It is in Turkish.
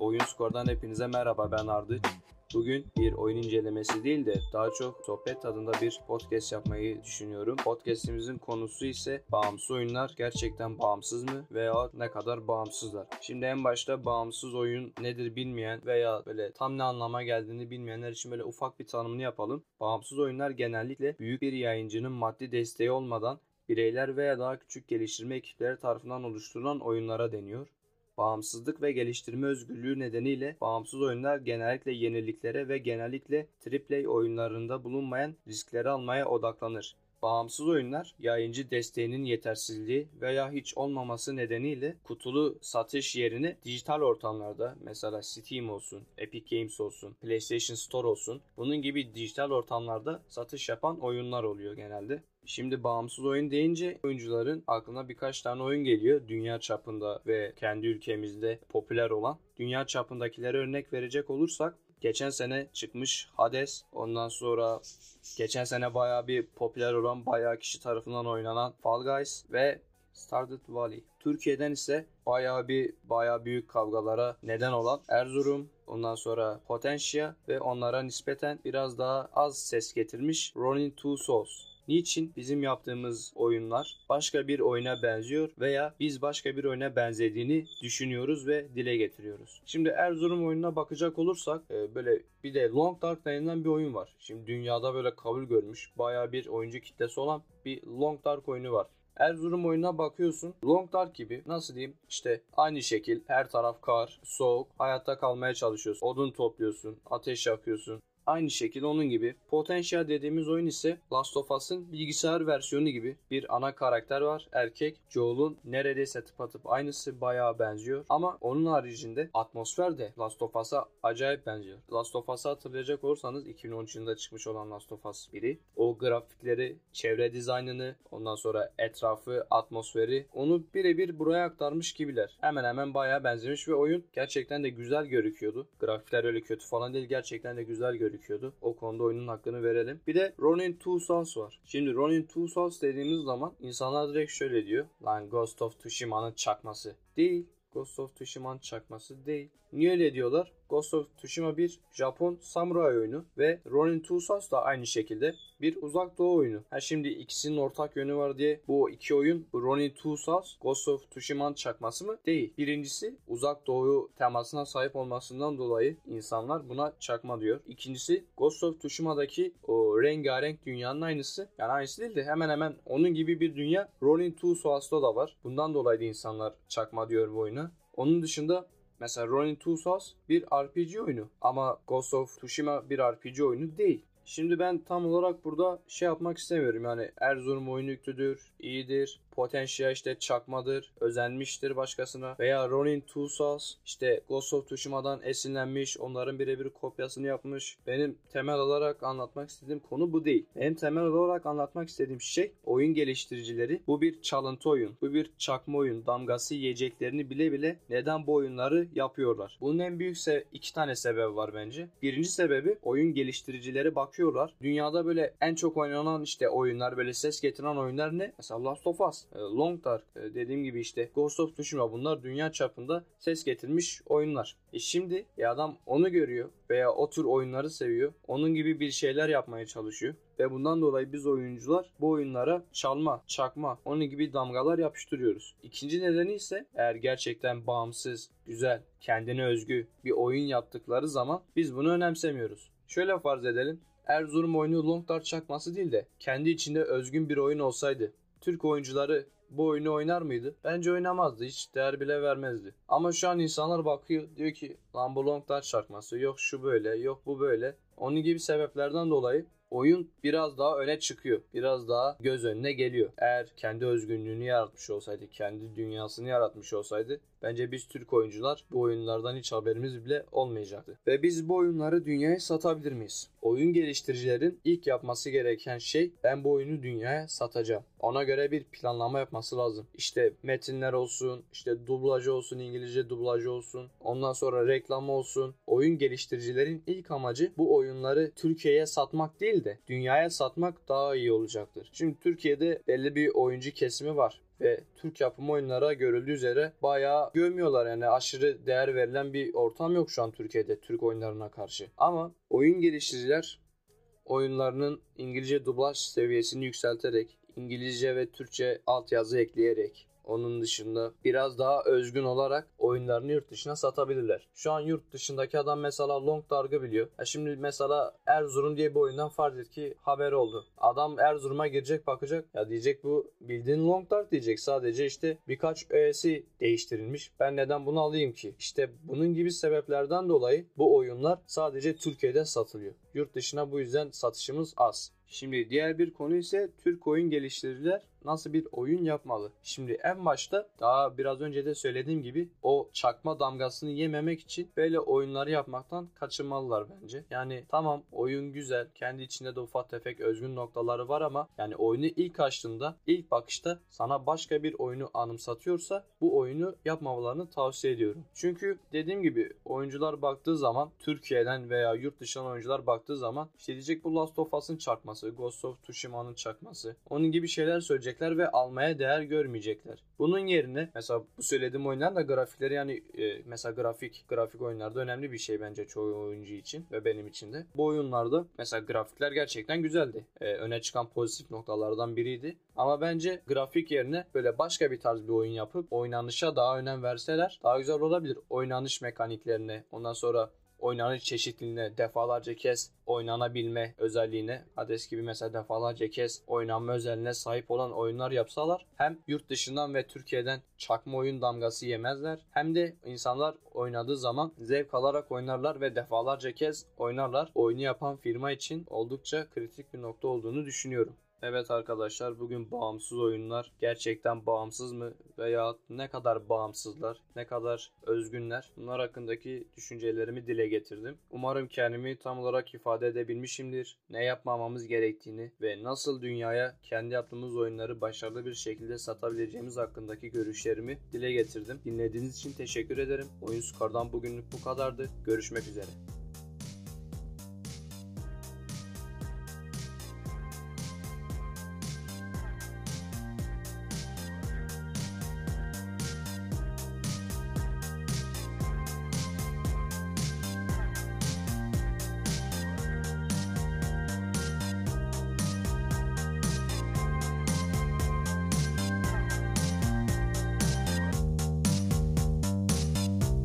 Oyun Skor'dan hepinize merhaba ben Ardıç. Bugün bir oyun incelemesi değil de daha çok sohbet tadında bir podcast yapmayı düşünüyorum. Podcast'imizin konusu ise bağımsız oyunlar gerçekten bağımsız mı veya ne kadar bağımsızlar? Şimdi en başta bağımsız oyun nedir bilmeyen veya böyle tam ne anlama geldiğini bilmeyenler için böyle ufak bir tanımını yapalım. Bağımsız oyunlar genellikle büyük bir yayıncının maddi desteği olmadan bireyler veya daha küçük geliştirme ekipleri tarafından oluşturulan oyunlara deniyor. Bağımsızlık ve geliştirme özgürlüğü nedeniyle bağımsız oyunlar genellikle yeniliklere ve genellikle AAA oyunlarında bulunmayan riskleri almaya odaklanır. Bağımsız oyunlar yayıncı desteğinin yetersizliği veya hiç olmaması nedeniyle kutulu satış yerini dijital ortamlarda mesela Steam olsun, Epic Games olsun, PlayStation Store olsun bunun gibi dijital ortamlarda satış yapan oyunlar oluyor genelde. Şimdi bağımsız oyun deyince oyuncuların aklına birkaç tane oyun geliyor. Dünya çapında ve kendi ülkemizde popüler olan. Dünya çapındakilere örnek verecek olursak geçen sene çıkmış Hades. Ondan sonra geçen sene bayağı bir popüler olan bayağı kişi tarafından oynanan Fall Guys ve Stardew Valley. Türkiye'den ise bayağı bir bayağı büyük kavgalara neden olan Erzurum, ondan sonra Potentia ve onlara nispeten biraz daha az ses getirmiş Ronin Two Souls. Niçin bizim yaptığımız oyunlar başka bir oyuna benziyor veya biz başka bir oyuna benzediğini düşünüyoruz ve dile getiriyoruz. Şimdi Erzurum oyununa bakacak olursak e, böyle bir de Long Dark denilen bir oyun var. Şimdi dünyada böyle kabul görmüş bayağı bir oyuncu kitlesi olan bir Long Dark oyunu var. Erzurum oyununa bakıyorsun. Long Dark gibi nasıl diyeyim işte aynı şekil her taraf kar, soğuk, hayatta kalmaya çalışıyorsun. Odun topluyorsun, ateş yakıyorsun. Aynı şekilde onun gibi Potentia dediğimiz oyun ise Last of Us'ın bilgisayar versiyonu gibi bir ana karakter var. Erkek Joel'un neredeyse tıpatıp aynısı bayağı benziyor. Ama onun haricinde atmosfer de Last of Us'a acayip benziyor. Last of Us'ı hatırlayacak olursanız 2013 yılında çıkmış olan Last of Us biri. O grafikleri, çevre dizaynını, ondan sonra etrafı, atmosferi onu birebir buraya aktarmış gibiler. Hemen hemen bayağı benzemiş ve oyun gerçekten de güzel gözüküyordu. Grafikler öyle kötü falan değil gerçekten de güzel gözüküyordu gözüküyordu. O konuda oyunun hakkını verelim. Bir de Ronin Two Souls var. Şimdi Ronin Two Souls dediğimiz zaman insanlar direkt şöyle diyor. Lan Ghost of Tsushima'nın çakması. Değil. Ghost of Tsushima'nın çakması değil. Niye öyle diyorlar? Ghost of Tsushima bir Japon samuray oyunu ve Ronin Two Souls da aynı şekilde bir uzak doğu oyunu. Ha şimdi ikisinin ortak yönü var diye bu iki oyun Ronin Two Souls Ghost of Tsushima'nın çakması mı? Değil. Birincisi uzak doğu temasına sahip olmasından dolayı insanlar buna çakma diyor. İkincisi Ghost of Tsushima'daki o rengarenk dünyanın aynısı. Yani aynısı değil de hemen hemen onun gibi bir dünya Ronin Two Souls'ta da var. Bundan dolayı da insanlar çakma diyor bu oyuna. Onun dışında Mesela Ronin Two Souls bir RPG oyunu ama Ghost of Tsushima bir RPG oyunu değil. Şimdi ben tam olarak burada şey yapmak istemiyorum. Yani Erzurum oyunu yüklüdür, iyidir, Potentia işte çakmadır, özenmiştir başkasına veya Ronin Souls işte Ghost of Tsushima'dan esinlenmiş, onların birebir kopyasını yapmış. Benim temel olarak anlatmak istediğim konu bu değil. Benim temel olarak anlatmak istediğim şey oyun geliştiricileri bu bir çalıntı oyun, bu bir çakma oyun damgası yiyeceklerini bile bile neden bu oyunları yapıyorlar? Bunun en büyük se iki tane sebebi var bence. Birinci sebebi oyun geliştiricileri bakıyorlar. Dünyada böyle en çok oynanan işte oyunlar böyle ses getiren oyunlar ne? Mesela Last of Us, e, Long Dark e, dediğim gibi işte Ghost of Tsushima bunlar dünya çapında ses getirmiş oyunlar. E şimdi ya adam onu görüyor veya o tür oyunları seviyor. Onun gibi bir şeyler yapmaya çalışıyor. Ve bundan dolayı biz oyuncular bu oyunlara çalma, çakma, onun gibi damgalar yapıştırıyoruz. İkinci nedeni ise eğer gerçekten bağımsız, güzel, kendine özgü bir oyun yaptıkları zaman biz bunu önemsemiyoruz. Şöyle farz edelim. Erzurum oyunu Long Dark çakması değil de kendi içinde özgün bir oyun olsaydı Türk oyuncuları bu oyunu oynar mıydı? Bence oynamazdı. Hiç değer bile vermezdi. Ama şu an insanlar bakıyor diyor ki lan bu Long Dark çakması yok şu böyle yok bu böyle. Onun gibi sebeplerden dolayı oyun biraz daha öne çıkıyor. Biraz daha göz önüne geliyor. Eğer kendi özgünlüğünü yaratmış olsaydı, kendi dünyasını yaratmış olsaydı bence biz Türk oyuncular bu oyunlardan hiç haberimiz bile olmayacaktı. Ve biz bu oyunları dünyaya satabilir miyiz? Oyun geliştiricilerin ilk yapması gereken şey ben bu oyunu dünyaya satacağım. Ona göre bir planlama yapması lazım. İşte metinler olsun, işte dublajı olsun, İngilizce dublajı olsun. Ondan sonra reklam olsun. Oyun geliştiricilerin ilk amacı bu oyunları Türkiye'ye satmak değil de dünyaya satmak daha iyi olacaktır. Şimdi Türkiye'de belli bir oyuncu kesimi var ve Türk yapımı oyunlara görüldüğü üzere bayağı gömüyorlar yani aşırı değer verilen bir ortam yok şu an Türkiye'de Türk oyunlarına karşı. Ama oyun geliştiriciler oyunlarının İngilizce dublaj seviyesini yükselterek, İngilizce ve Türkçe altyazı ekleyerek onun dışında biraz daha özgün olarak oyunlarını yurt dışına satabilirler. Şu an yurt dışındaki adam mesela Long Dark'ı biliyor. Ya şimdi mesela Erzurum diye bir oyundan farz et ki haber oldu. Adam Erzurum'a girecek bakacak. Ya diyecek bu bildiğin Long Dark diyecek. Sadece işte birkaç öğesi değiştirilmiş. Ben neden bunu alayım ki? İşte bunun gibi sebeplerden dolayı bu oyunlar sadece Türkiye'de satılıyor. Yurt dışına bu yüzden satışımız az. Şimdi diğer bir konu ise Türk oyun geliştiriciler nasıl bir oyun yapmalı? Şimdi en başta daha biraz önce de söylediğim gibi o çakma damgasını yememek için böyle oyunları yapmaktan kaçınmalılar bence. Yani tamam oyun güzel. Kendi içinde de ufak tefek özgün noktaları var ama yani oyunu ilk açtığında ilk bakışta sana başka bir oyunu anımsatıyorsa bu oyunu yapmamalarını tavsiye ediyorum. Çünkü dediğim gibi oyuncular baktığı zaman Türkiye'den veya yurt dışından oyuncular baktığı zaman işte diyecek bu Last of Us'ın çakması, Ghost of Tsushima'nın çakması. Onun gibi şeyler söyleyecekler ve almaya değer görmeyecekler. Bunun yerine mesela bu söylediğim oyunların da grafikleri yani e, mesela grafik grafik oyunlarda önemli bir şey bence çoğu oyuncu için ve benim için de. Bu oyunlarda mesela grafikler gerçekten güzeldi. E, öne çıkan pozitif noktalardan biriydi. Ama bence grafik yerine böyle başka bir tarz bir oyun yapıp oynanışa daha önem verseler daha güzel olabilir. Oynanış mekaniklerine ondan sonra oynanış çeşitliliğine defalarca kez oynanabilme özelliğine Hades gibi mesela defalarca kez oynanma özelliğine sahip olan oyunlar yapsalar hem yurt dışından ve Türkiye'den çakma oyun damgası yemezler hem de insanlar oynadığı zaman zevk alarak oynarlar ve defalarca kez oynarlar. Oyunu yapan firma için oldukça kritik bir nokta olduğunu düşünüyorum. Evet arkadaşlar bugün bağımsız oyunlar gerçekten bağımsız mı veya ne kadar bağımsızlar, ne kadar özgünler bunlar hakkındaki düşüncelerimi dile getirdim. Umarım kendimi tam olarak ifade edebilmişimdir. Ne yapmamamız gerektiğini ve nasıl dünyaya kendi yaptığımız oyunları başarılı bir şekilde satabileceğimiz hakkındaki görüşlerimi dile getirdim. Dinlediğiniz için teşekkür ederim. Oyun Skor'dan bugünlük bu kadardı. Görüşmek üzere.